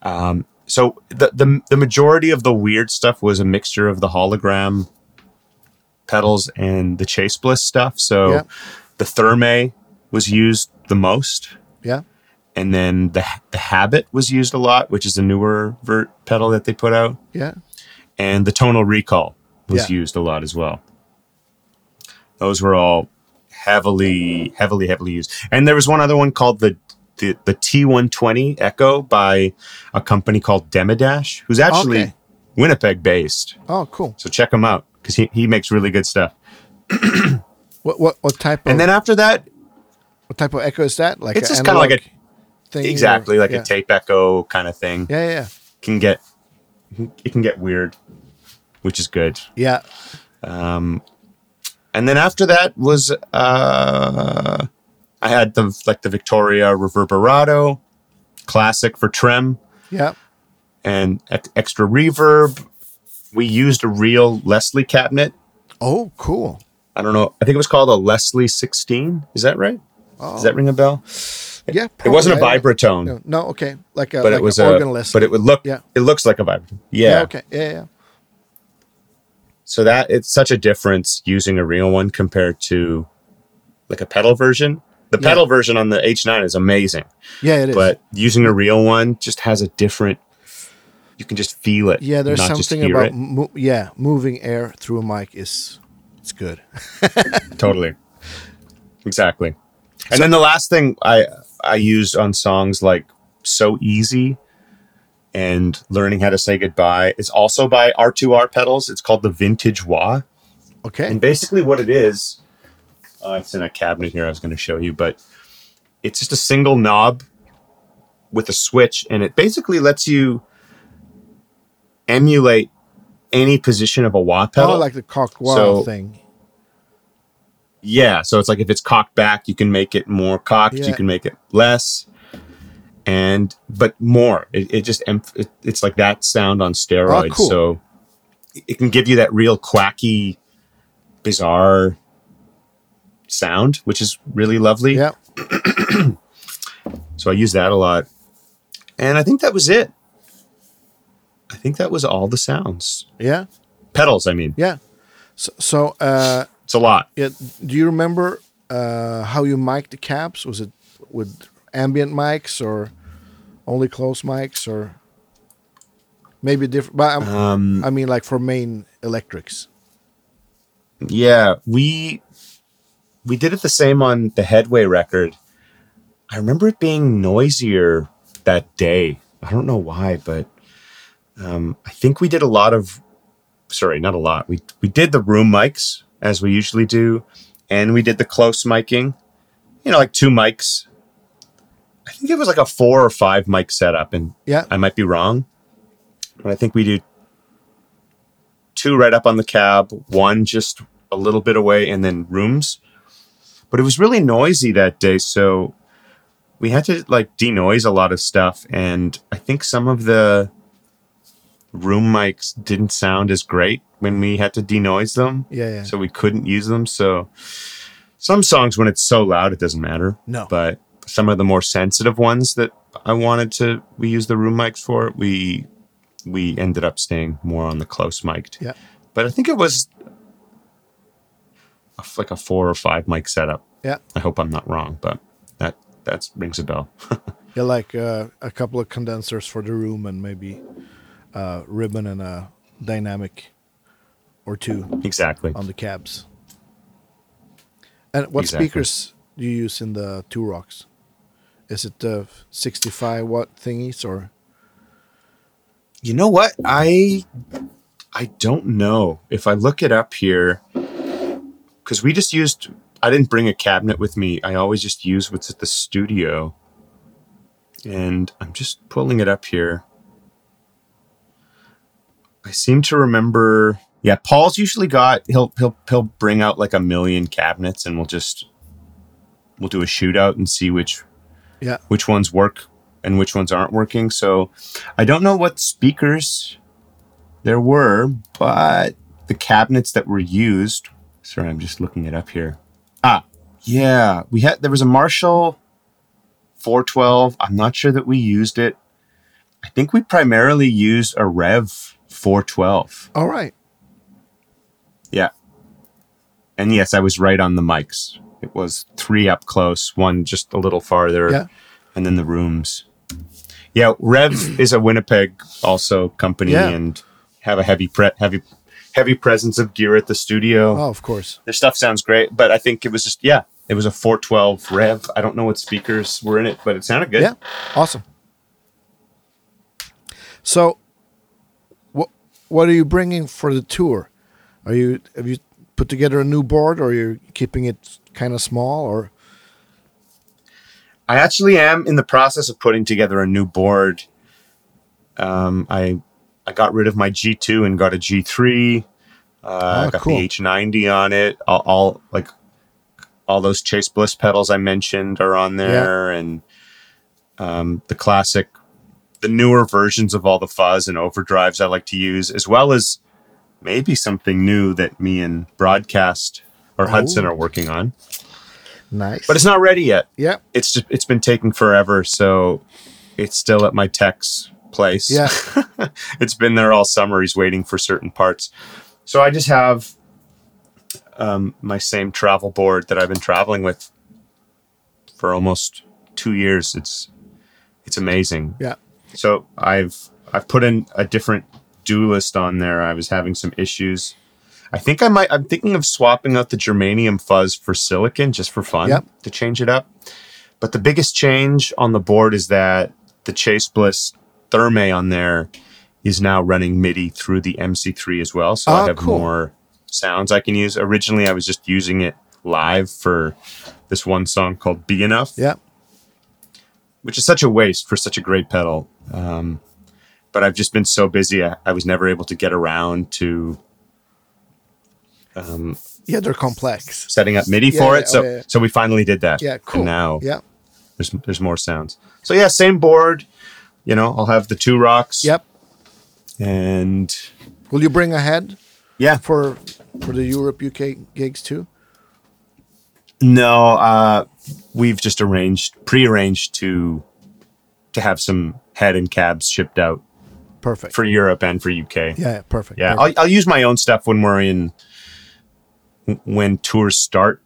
yeah. Um, so the, the the majority of the weird stuff was a mixture of the hologram pedals and the chase bliss stuff so Yeah. the Thermae was used the most yeah. and then the the habit was used a lot which is a newer vert pedal that they put out Yeah. and the tonal recall was Yeah. used a lot as well those were all heavily heavily heavily used and there was one other one called the the, the T120 Echo by a company called Demedash, who's actually Okay. Winnipeg based. Oh, cool. So check him out because he, he makes really good stuff. What what what type of And then after that, what type of echo is that? Like it's just kind of like a thing or- exactly like yeah. a tape echo kind of thing. Yeah, yeah, Can get it can get weird, which is good. yeah. Um, And then after that was uh I had the like the Victoria Reverberado, classic for trem Yeah. and ex- extra reverb. We used a real Leslie cabinet. Oh, cool. I don't know. I think it was called a Leslie 16. Is that right? Oh. Does that ring a bell? Yeah. It wasn't a probably. Vibratone, No, no, okay. Like a but like it was an a. organ list. But it would look. Yeah. It looks like a vibratone. Yeah. yeah. Okay. Yeah, yeah. So that it's such a difference using a real one compared to like a pedal version. The Yeah. pedal version on the H9 is amazing, Yeah, it is. but using a real one just has a different. You can just feel it. yeah, there's something about mo- yeah, moving air through a mic is it's good. totally exactly and then the last thing i i used on songs like so easy and learning how to say goodbye. It's also by R2R pedals. It's called the Vintage Wah. Okay. And basically, what it is, uh, it's in a cabinet here. I was going to show you, but it's just a single knob with a switch, and it basically lets you emulate any position of a wah pedal. Oh, like the cock wah So- thing. Yeah, so it's like if it's cocked back, you can make it more cocked. Yeah. You can make it less, and but more. It, it just it, it's like that sound on steroids. Oh, cool. So it can give you that real quacky, bizarre sound, which is really lovely. Yeah. So I use that a lot, and I think that was it. I think that was all the sounds. Yeah. Pedals, I mean, Yeah. So, so uh, it's a lot. yeah, do you remember uh, how you mic'd the cabs? Was it with ambient mics or only close mics or maybe different? But I'm, Um, I mean, like for main electrics. Yeah, we we did it the same on the Headway record. I remember it being noisier that day. I don't know why, but um, I think we did a lot of sorry, not a lot. We we did the room mics as we usually do, and we did the close miking. You know, like two mics. I think it was like a four or five mic setup, and Yeah. I might be wrong, but I think we did two right up on the cab, one just a little bit away, and then rooms. But it was really noisy that day, so we had to like denoise a lot of stuff, and I think some of the room mics didn't sound as great when we had to denoise them, Yeah. Yeah. so we couldn't use them. So some songs, when it's so loud, it doesn't matter. No. but some of the more sensitive ones that I wanted to, we use the room mics for. We we ended up staying more on the close mic'd. Yeah. But I think it was a, like a four or five mic setup. Yeah. I hope I'm not wrong, but that that rings a bell. Yeah, like uh, a couple of condensers for the room and maybe a ribbon and a dynamic or two exactly. on the cabs. And what Exactly. speakers do you use in the two rocks? Is it the 65 watt thingies or? You know what? I I don't know if I look it up here because we just used. I didn't bring a cabinet with me. I always just use what's at the studio, and I'm just pulling it up here. I seem to remember. Yeah, Paul's usually got. He'll he'll he'll bring out like a million cabinets, and we'll just we'll do a shootout and see which Yeah. which ones work and which ones aren't working. So I don't know what speakers there were, but the cabinets that were used. Sorry, I'm just looking it up here. Ah, yeah, we had there was a Marshall 412. I'm not sure that we used it. I think we primarily used a Rev 412. All right. Yeah. And yes, I was right on the mics. It was three up close, one just a little farther, Yeah. and then the rooms. Yeah, Rev is a Winnipeg also company Yeah. and have a heavy pre- heavy heavy presence of gear at the studio. Oh, of course. Their stuff sounds great, but I think it was just yeah, it was a 412 Rev. I don't know what speakers were in it, but it sounded good. Yeah. Awesome. So, what what are you bringing for the tour? Are you have you put together a new board, or are you keeping it kind of small, or I actually am in the process of putting together a new board. Um, I I got rid of my G2 and got a G3. Uh, Oh, got cool. the H90 on it. All, all like all those Chase Bliss pedals I mentioned are on there, and um, the classic, the newer versions of all the fuzz and overdrives I like to use, as well as maybe something new that me and Broadcast or Hudson Oh. are working on. nice? But it's not ready yet. Yeah, it's just it's been taking forever so it's still at my tech's place. Yeah, it's been there all summer. He's waiting for certain parts. So i just have um, my same travel board that i've been traveling with for almost two years. It's it's amazing. Yeah. so i've i've put in a different duelist on there. I was having some issues i think i might i'm thinking of swapping out the germanium fuzz for silicon just for fun Yep. to change it up but the biggest change on the board is that the chase bliss Thermae on there is now running MIDI through the MC3 as well. So Oh, I have cool. more sounds I can use. Originally, I was just using it live for this one song called Be Enough, Yeah. which is such a waste for such a great pedal. Um, but I've just been so busy, I, I was never able to get around to um, Yeah, they're complex. setting up MIDI Yeah, for yeah, it. So, oh, yeah. so we finally did that. Yeah, cool. And now Yeah. there's there's more sounds. So yeah, same board. You know, I'll have the two rocks. Yep. And Will you bring a head yeah, for for the Europe UK gigs too? no, uh, we've just arranged, pre-arranged to to have some head and cabs shipped out Perfect. for Europe and for UK. yeah, yeah, perfect. Yeah, perfect. I'll, I'll use my own stuff when we're in when tours start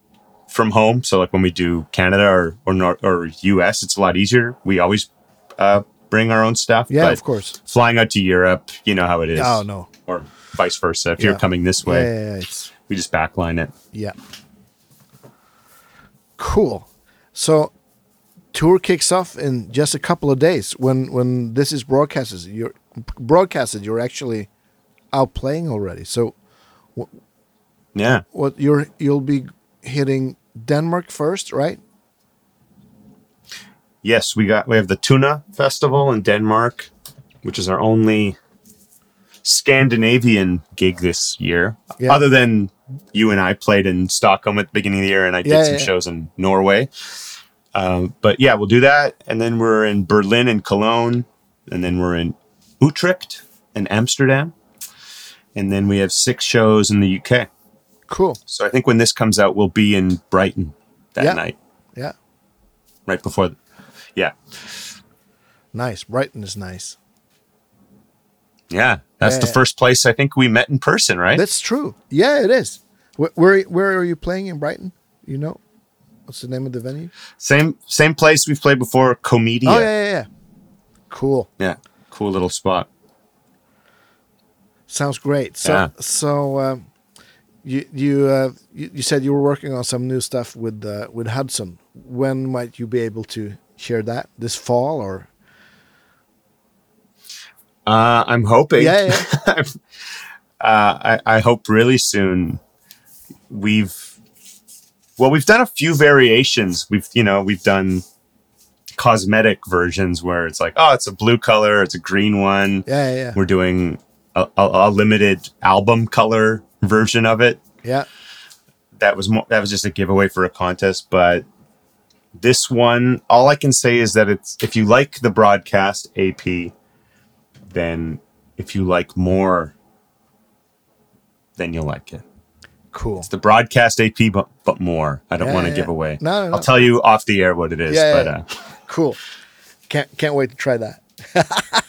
from home. So like when we do Canada or or Nor- or US, it's a lot easier. We always uh, bring our own stuff. yeah, of course. Flying out to Europe, you know how it is. Oh no. Or vice versa. If Yeah. you're coming this way, yeah, yeah, it's we just backline it. yeah. Cool. So tour kicks off in just a couple of days. When when this is broadcasted, you're broadcasted. You're actually out playing already. So Yeah. what you're you'll be hitting Denmark first, right? Yes, we got we have the Tønder Festival in Denmark, which is our only Scandinavian gig this year. Yeah. Other than you and I played in Stockholm at the beginning of the year, and I did Yeah, some yeah. shows in Norway. Um, but yeah, we'll do that, and then we're in Berlin and Cologne, and then we're in Utrecht and Amsterdam, and then we have six shows in the UK. Cool. So I think when this comes out, we'll be in Brighton that Yeah. night, Yeah. right before. Yeah, Nice. Brighton is nice. Yeah, that's Yeah, the yeah. first place I think we met in person, right? That's true. Yeah, it is. Where, where where are you playing in Brighton? You know, what's the name of the venue? same same place we've played before, Komedia. Oh yeah, yeah, yeah. Cool. Yeah, cool little spot. Sounds great. So Yeah. so um, you you, uh, you you said you were working on some new stuff with uh, with Hudson. When might you be able to share that? This fall or? Uh, I'm hoping. Yeah, yeah. uh, I, I hope really soon. We've well, we've done a few variations. We've you know we've done cosmetic versions where it's like, oh, it's a blue color, it's a green one. Yeah, yeah, yeah. We're doing a, a, a limited album color version of it. yeah. that was more that was just a giveaway for a contest but this one all i can say is that it's if you like the broadcast ap then if you like more then you'll like it Cool. it's the broadcast ap but, but more i don't Yeah, want to yeah, give away No, no, no. i'll tell you off the air what it is Yeah, but yeah. uh Cool. Can't can't wait to try that.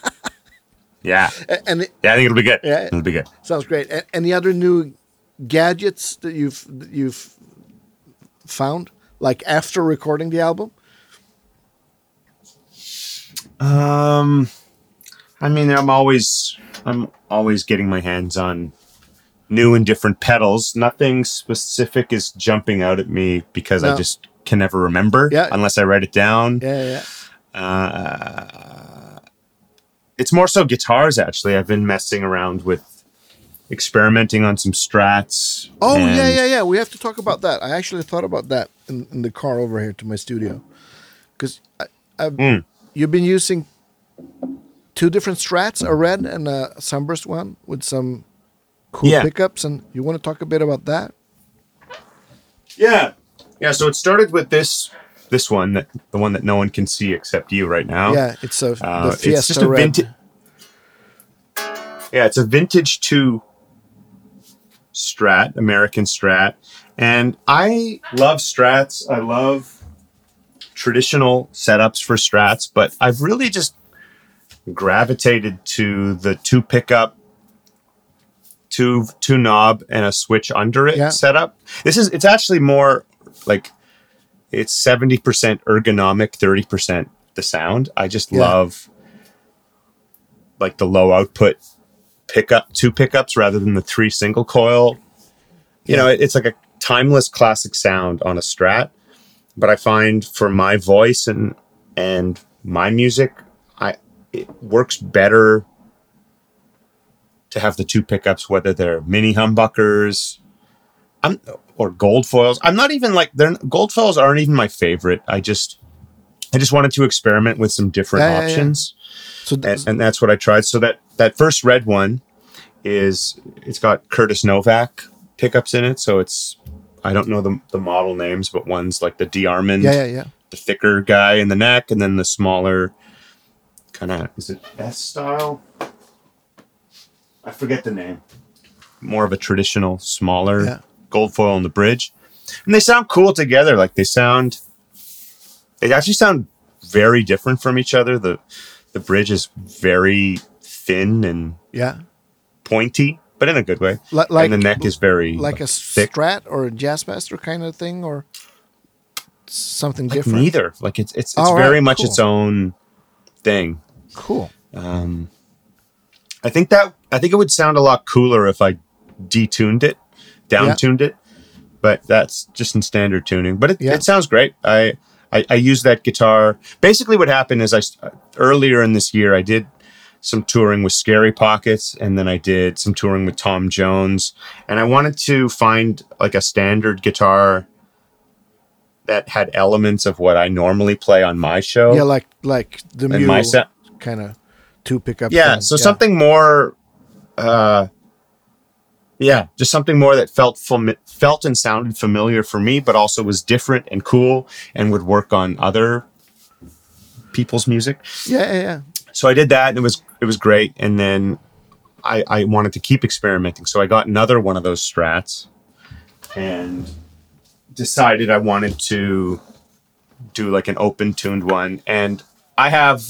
yeah And it yeah i think it'll be good Yeah. it'll be good sounds great. A- Any other new gadgets that you've that you've found, like after recording the album? Um, I mean, I'm always I'm always getting my hands on new and different pedals. Nothing specific is jumping out at me because No. I just can never remember Yeah. unless I write it down. Yeah, yeah. Uh, it's more so guitars actually. I've been messing around with experimenting on some strats. Oh yeah, yeah, yeah. We have to talk about that. I actually thought about that in, in the car over here to my studio, because I've Mm. you've been using two different strats, a red and a sunburst one with some cool Yeah. pickups, and you want to talk a bit about that? Yeah. Yeah, so it started with this this one that the one that no one can see except you right now. Yeah, it's a Uh, it's just a vintage. Yeah, it's a Vintera II Strat, American Strat, and I love Strats. I love traditional setups for Strats, but I've really just gravitated to the two pickup, two two knob, and a switch under it Yeah. setup. This is it's actually more like it's seventy percent ergonomic, thirty percent the sound. I just Yeah. love like the low output pickup, two pickups rather than the three single coil. You know, it- it's like a timeless classic sound on a Strat. But I find for my voice and and my music, I it works better to have the two pickups, whether they're mini humbuckers, I'm or gold foils. I'm not even like they're gold foils aren't even my favorite. I just I just wanted to experiment with some different Yeah, yeah, yeah. options, So and, and that's what I tried. So that that first red one is it's got Curtis Novak pickups in it. So it's I don't know the the model names, but one's like the DeArmond, yeah, yeah, yeah. the thicker guy in the neck, and then the smaller kind of is it S style? I forget the name. More of a traditional, smaller Yeah. Gold foil on the bridge, and they sound cool together. Like they sound, they actually sound very different from each other. the The bridge is very thin and Yeah. pointy, but in a good way. Li- like and the neck is very like a thick. Strat or a Jazzmaster kind of thing, or something Like different. neither. Like it's it's it's All right, very much cool. its own thing. Cool. Um, I think that I think it would sound a lot cooler if I detuned it, down tuned it, but that's just in standard tuning. But it, Yeah. it sounds great. I, I I use that guitar. Basically, what happened is I earlier in this year I did some touring with Scary Pockets, and then I did some touring with Tom Jones, and I wanted to find like a standard guitar that had elements of what I normally play on my show. Yeah, like like the mule kind of two pickup. Yeah, thing. so something more uh yeah, just something more that felt fami- felt and sounded familiar for me but also was different and cool and would work on other people's music. Yeah, yeah, yeah. So I did that and it was it was great and then I I wanted to keep experimenting. So I got another one of those strats and decided I wanted to do like an open tuned one and I have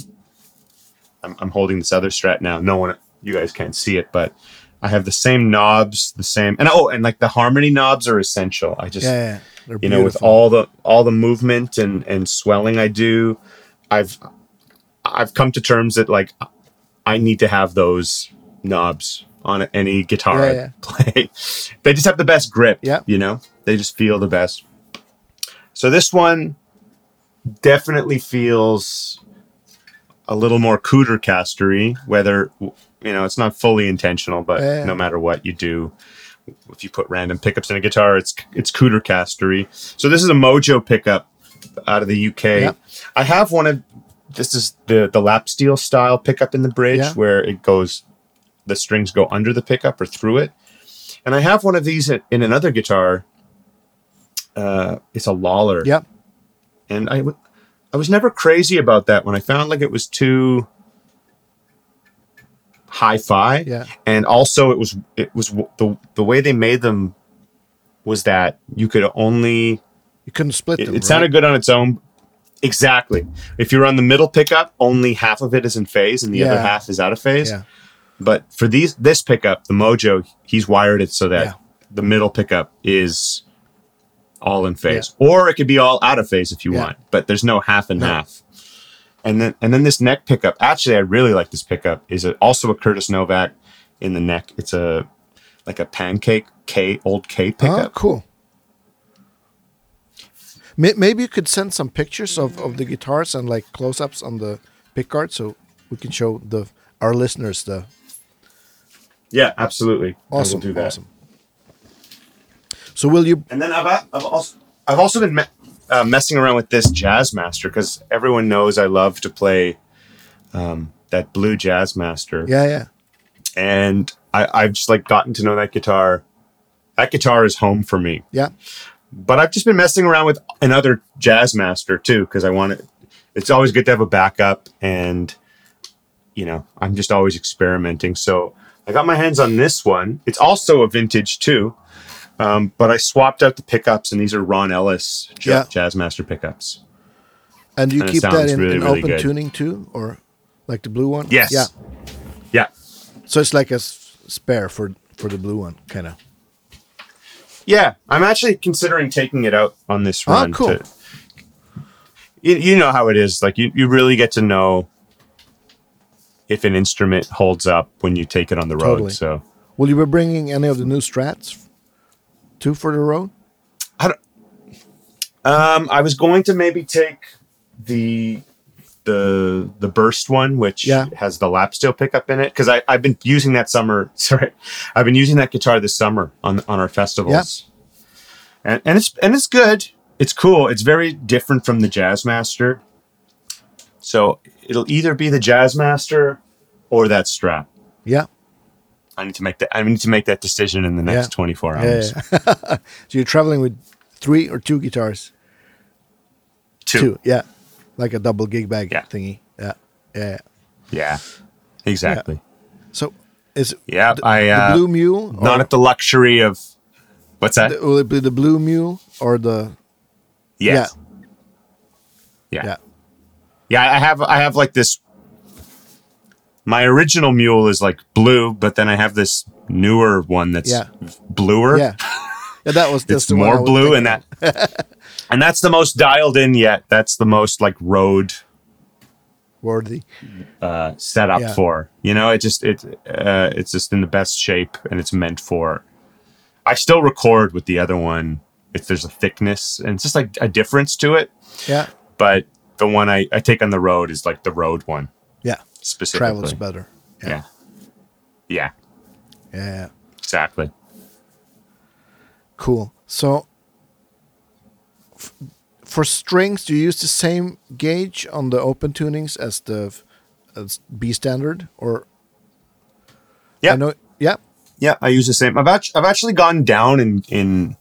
I'm, I'm holding this other strat now. No one, you guys can't see it, but I have the same knobs, the same, and oh, and like the harmony knobs are essential. I just, Yeah, you know, with all the all the movement and and swelling I do, I've I've come to terms that like I need to have those knobs on any guitar Yeah, yeah. play. they just have the best grip. Yeah. you know, they just feel the best. So this one definitely feels a little more Cooder castery, whether you know it's not fully intentional, but Yeah. no matter what you do, if you put random pickups in a guitar, it's it's Cooder castery. So this is a Mojo pickup out of the UK. Yeah. I have one of this is the the lap steel style pickup in the bridge Yeah. where it goes the strings go under the pickup or through it. And I have one of these in, in another guitar. Uh, it's a Lollar Yep. and I, w- I was never crazy about that when I found like it was too hi-fi Yeah. and also it was it was the the way they made them was that you could only You couldn't split it, them. it sounded right? good on its own exactly if you're on the middle pickup only half of it is in phase and the other half is out of phase Yeah. but for these this pickup the mojo he's wired it so that Yeah. the middle pickup is all in phase or it could be all out of phase if you Yeah. want but there's no half and No. half and then and then this neck pickup actually i really like this pickup is it also a curtis novak in the neck it's a like a pancake k old k pickup. Oh, pickup cool. Maybe you could send some pictures of, of the guitars and like close ups on the pickguard so we can show the our listeners the yeah absolutely awesome do that. awesome. So will you And then I've, I've also I've also been uh, messing around with this Jazz Master because everyone knows I love to play um, that blue Jazz Master, Yeah, yeah. and I, I've just like gotten to know that guitar. That guitar is home for me, Yeah. but I've just been messing around with another Jazz Master too because I want it. It's always good to have a backup, and you know I'm just always experimenting. So I got my hands on this one. It's also a vintage too. Um, but I swapped out the pickups, and these are Ron Ellis J- Yeah. Jazzmaster pickups. And you And keep that in, really, in really open good. tuning too or like the blue one? Yes. Yeah. Yeah. So it's like a s- spare for for the blue one kind of. Yeah. I'm actually considering taking it out on this run. Oh, cool. To, you, you know how it is. Like, you, you really get to know if an instrument holds up when you take it on the road. Totally. So, Will you be bringing any of the new strats too for the road? I don't, um, I was going to maybe take the the the the burst one, which Yeah. has the lap steel pickup in it. Because I I've been using that summer. Sorry, I've been using that guitar this summer on on our festivals, and and it's and it's good. It's cool. It's very different from the Jazzmaster. So it'll either be the Jazzmaster or that strap. Yeah. I need to make that. I need to make that decision in the next Yeah. twenty four hours. yeah. so you're traveling with three or two guitars? Two. Yeah. Like a double gig bag Yeah. thingy. Yeah. Yeah. Yeah, exactly. So is Yeah, the, I the uh, blue mule? or not at the luxury of what's that? the- will it be the blue mule or the yes. Yeah. yeah. yeah. I have I have like this. My original mule is like blue, but then I have this newer one that's Yeah. bluer. Yeah. Yeah, that was that's it's the one I more blue, and that, and that's the most dialed in yet. That's the most like road worthy. uh, set up Yeah. for. You know, it just it uh, it's just in the best shape, and it's meant for. I still record with the other one. If there's a thickness and it's just like a difference to it, Yeah. but the one I, I take on the road is like the road one Yeah. Specifically. Travels better. Yeah. Yeah, Yeah. yeah. exactly. Cool. So f- for strings, do you use the same gauge on the open tunings as the as B standard or Yeah. I know yeah. Yeah, I use the same. I've actually, I've actually gone down in in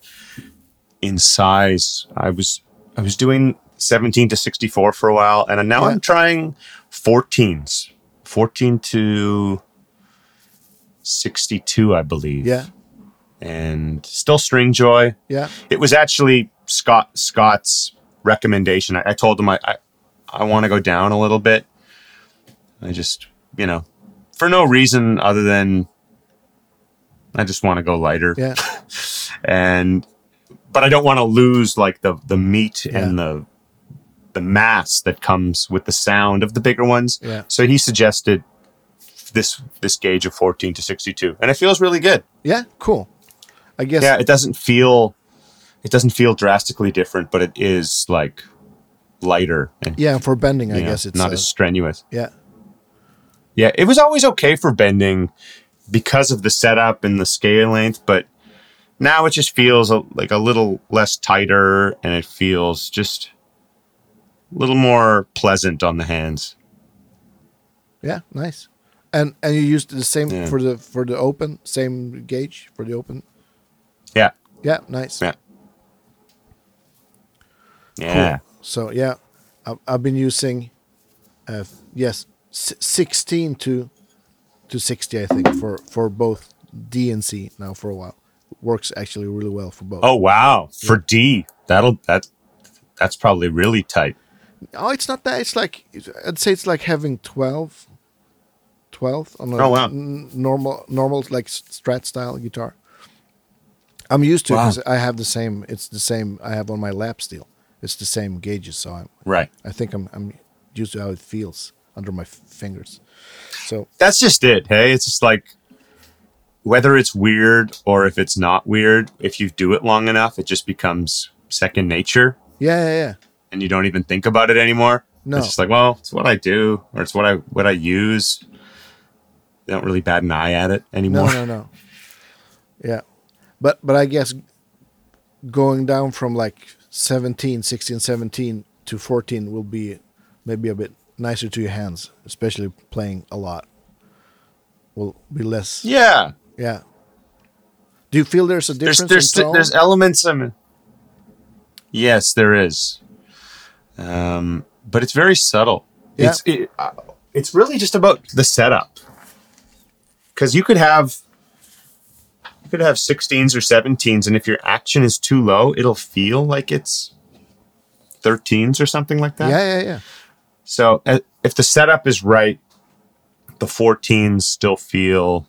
in size. I was I was doing 17 to 64 for a while, and now Yeah. I'm trying 14s, 14 to 62, I believe. Yeah. and still Stringjoy. Yeah. It was actually Scott Scott's recommendation. I, I told him I I, I want to go down a little bit. I just you know for no reason other than I just want to go lighter Yeah. and but I don't want to lose like the the meat and the the mass that comes with the sound of the bigger ones. Yeah. So he suggested this this gauge of 14 to 62 and it feels really good. Yeah. Cool. I guess Yeah, it doesn't feel it doesn't feel drastically different, but it is like lighter and yeah, for bending, I know, guess it's not uh, as strenuous. yeah. Yeah, it was always okay for bending because of the setup and the scale length, but now it just feels a, like a little less tighter and it feels just a little more pleasant on the hands. Yeah, nice. And and you used the same Yeah. for the for the open, same gauge for the open. Yeah. Yeah, nice. Yeah. Yeah. So yeah, I've, I've been using, uh, yes, s- sixteen to to sixty, I think, for for both D and C now for a while. Works actually really well for both. Oh wow. For D, that'll that that's probably really tight. Oh, it's not that. It's like I'd say it's like having 12, 12 on a Oh, wow. n- normal normal like Strat style guitar. I'm used to it Wow. because I have the same. It's the same I have on my lap steel. It's the same gauges, so I'm, Right. I think I'm I'm used to how it feels under my f- fingers. So That's just it. Hey, it's just like whether it's weird or if it's not weird, if you do it long enough, it just becomes second nature yeah, yeah, yeah. And you don't even think about it anymore. No. It's just like, well, it's what I do or it's what I what I use. They don't really bat an eye at it anymore. no, no. No. Yeah, but but I guess going down from like 17, 16, 17 to 14 will be maybe a bit nicer to your hands, especially playing a lot. Will be less. Yeah. Yeah. Do you feel there's a There's difference there's in tone? there's elements of Yes, there is. Um, but it's very subtle. Yeah. It's it, uh, it's really just about the setup. Cuz you could have you could have 16s or 17s and if your action is too low, it'll feel like it's 13s or something like that. yeah, yeah, yeah. So uh, if the setup is right, the 14s still feel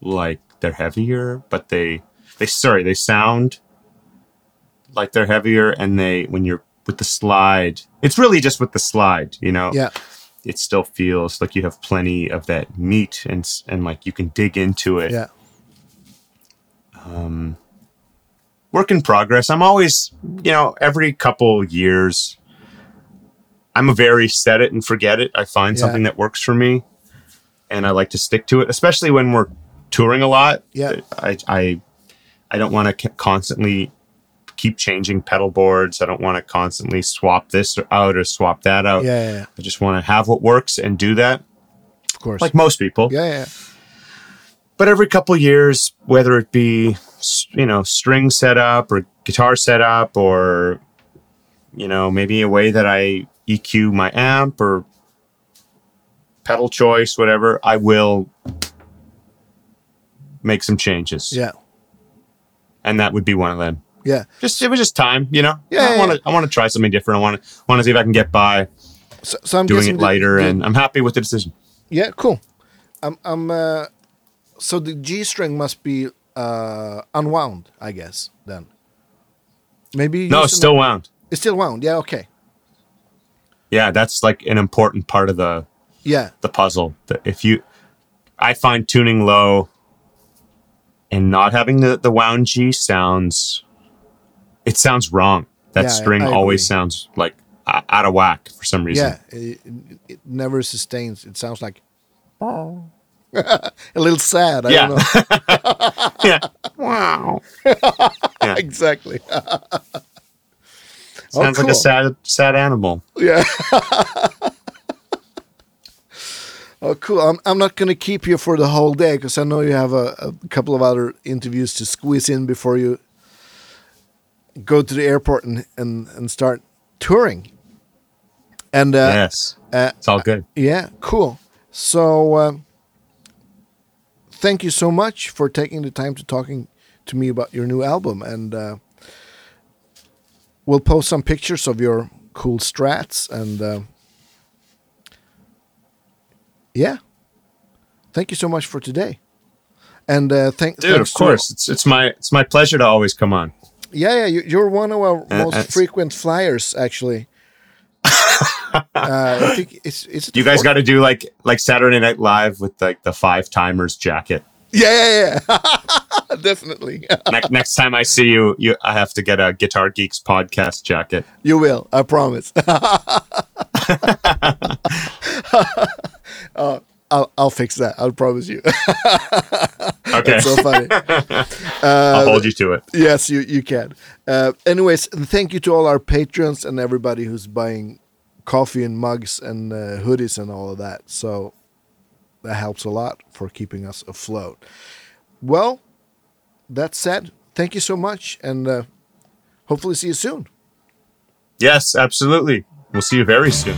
like they're heavier, but they they sorry, they sound like they're heavier and they when you're with the slide, it's really just with the slide, you know. Yeah. It still feels like you have plenty of that meat and and like you can dig into it. Yeah. Um work in progress. I'm always, you know, every couple years, I'm a very set it and forget it. I find Yeah. something that works for me, and I like to stick to it, especially when we're touring a lot. Yeah. I I, I don't want to constantly keep changing pedal boards. I don't want to constantly swap this out or swap that out. Yeah, yeah, yeah. I just want to have what works and do that, of course. like most people. yeah, yeah. But every couple years, whether it be you know string setup or guitar setup or you know maybe a way that I EQ my amp or pedal choice, whatever, I will make some changes. Yeah. and that would be one of them. Yeah. Just it was just time, you know. Yeah, I want to I want to try something different. I want to want to see if I can get by So, so I'm doing it the- lighter, the- and I'm happy with the decision. yeah, cool. I'm I'm uh, so the G string must be uh unwound, I guess. Then maybe No, it's still wound. it's still wound. Yeah, okay. Yeah, that's like an important part of the Yeah, the puzzle. That if you, I find tuning low and not having the the wound G sounds, it sounds wrong. That Yeah, string I always agree. sounds like out of whack for some reason. yeah. It, it never sustains. It sounds like a little sad. I Yeah. don't know. yeah. Wow. Yeah. exactly. Sounds like oh, cool. a sad sad animal. Yeah. oh, cool. I'm, I'm not going to keep you for the whole day because I know you have a, a couple of other interviews to squeeze in before you go to the airport and, and, and start touring. And uh, yes. uh, It's all good. yeah, cool. So, um, thank you so much for taking the time to talking to me about your new album, and uh, we'll post some pictures of your cool strats. And uh, yeah, thank you so much for today. And uh, thank, Dude, of course. It's it's my it's my pleasure to always come on. Yeah, yeah, you- you're one of our Uh, most frequent flyers, actually. uh, I think it's it's. You guys got to do like like Saturday Night Live with like the five timers jacket. Yeah, yeah, yeah. Definitely. next, next time I see you, you I have to get a Guitar Geeks podcast jacket. You will, I promise. uh, I'll, I'll fix that. I'll promise you. Okay, so funny. I'll hold you to it. yes, you, you can. Uh, anyways, thank you to all our patrons and everybody who's buying coffee and mugs and uh, hoodies and all of that. So that helps a lot for keeping us afloat. Well, that said, thank you so much and uh, hopefully see you soon. Yes, absolutely. We'll see you very soon.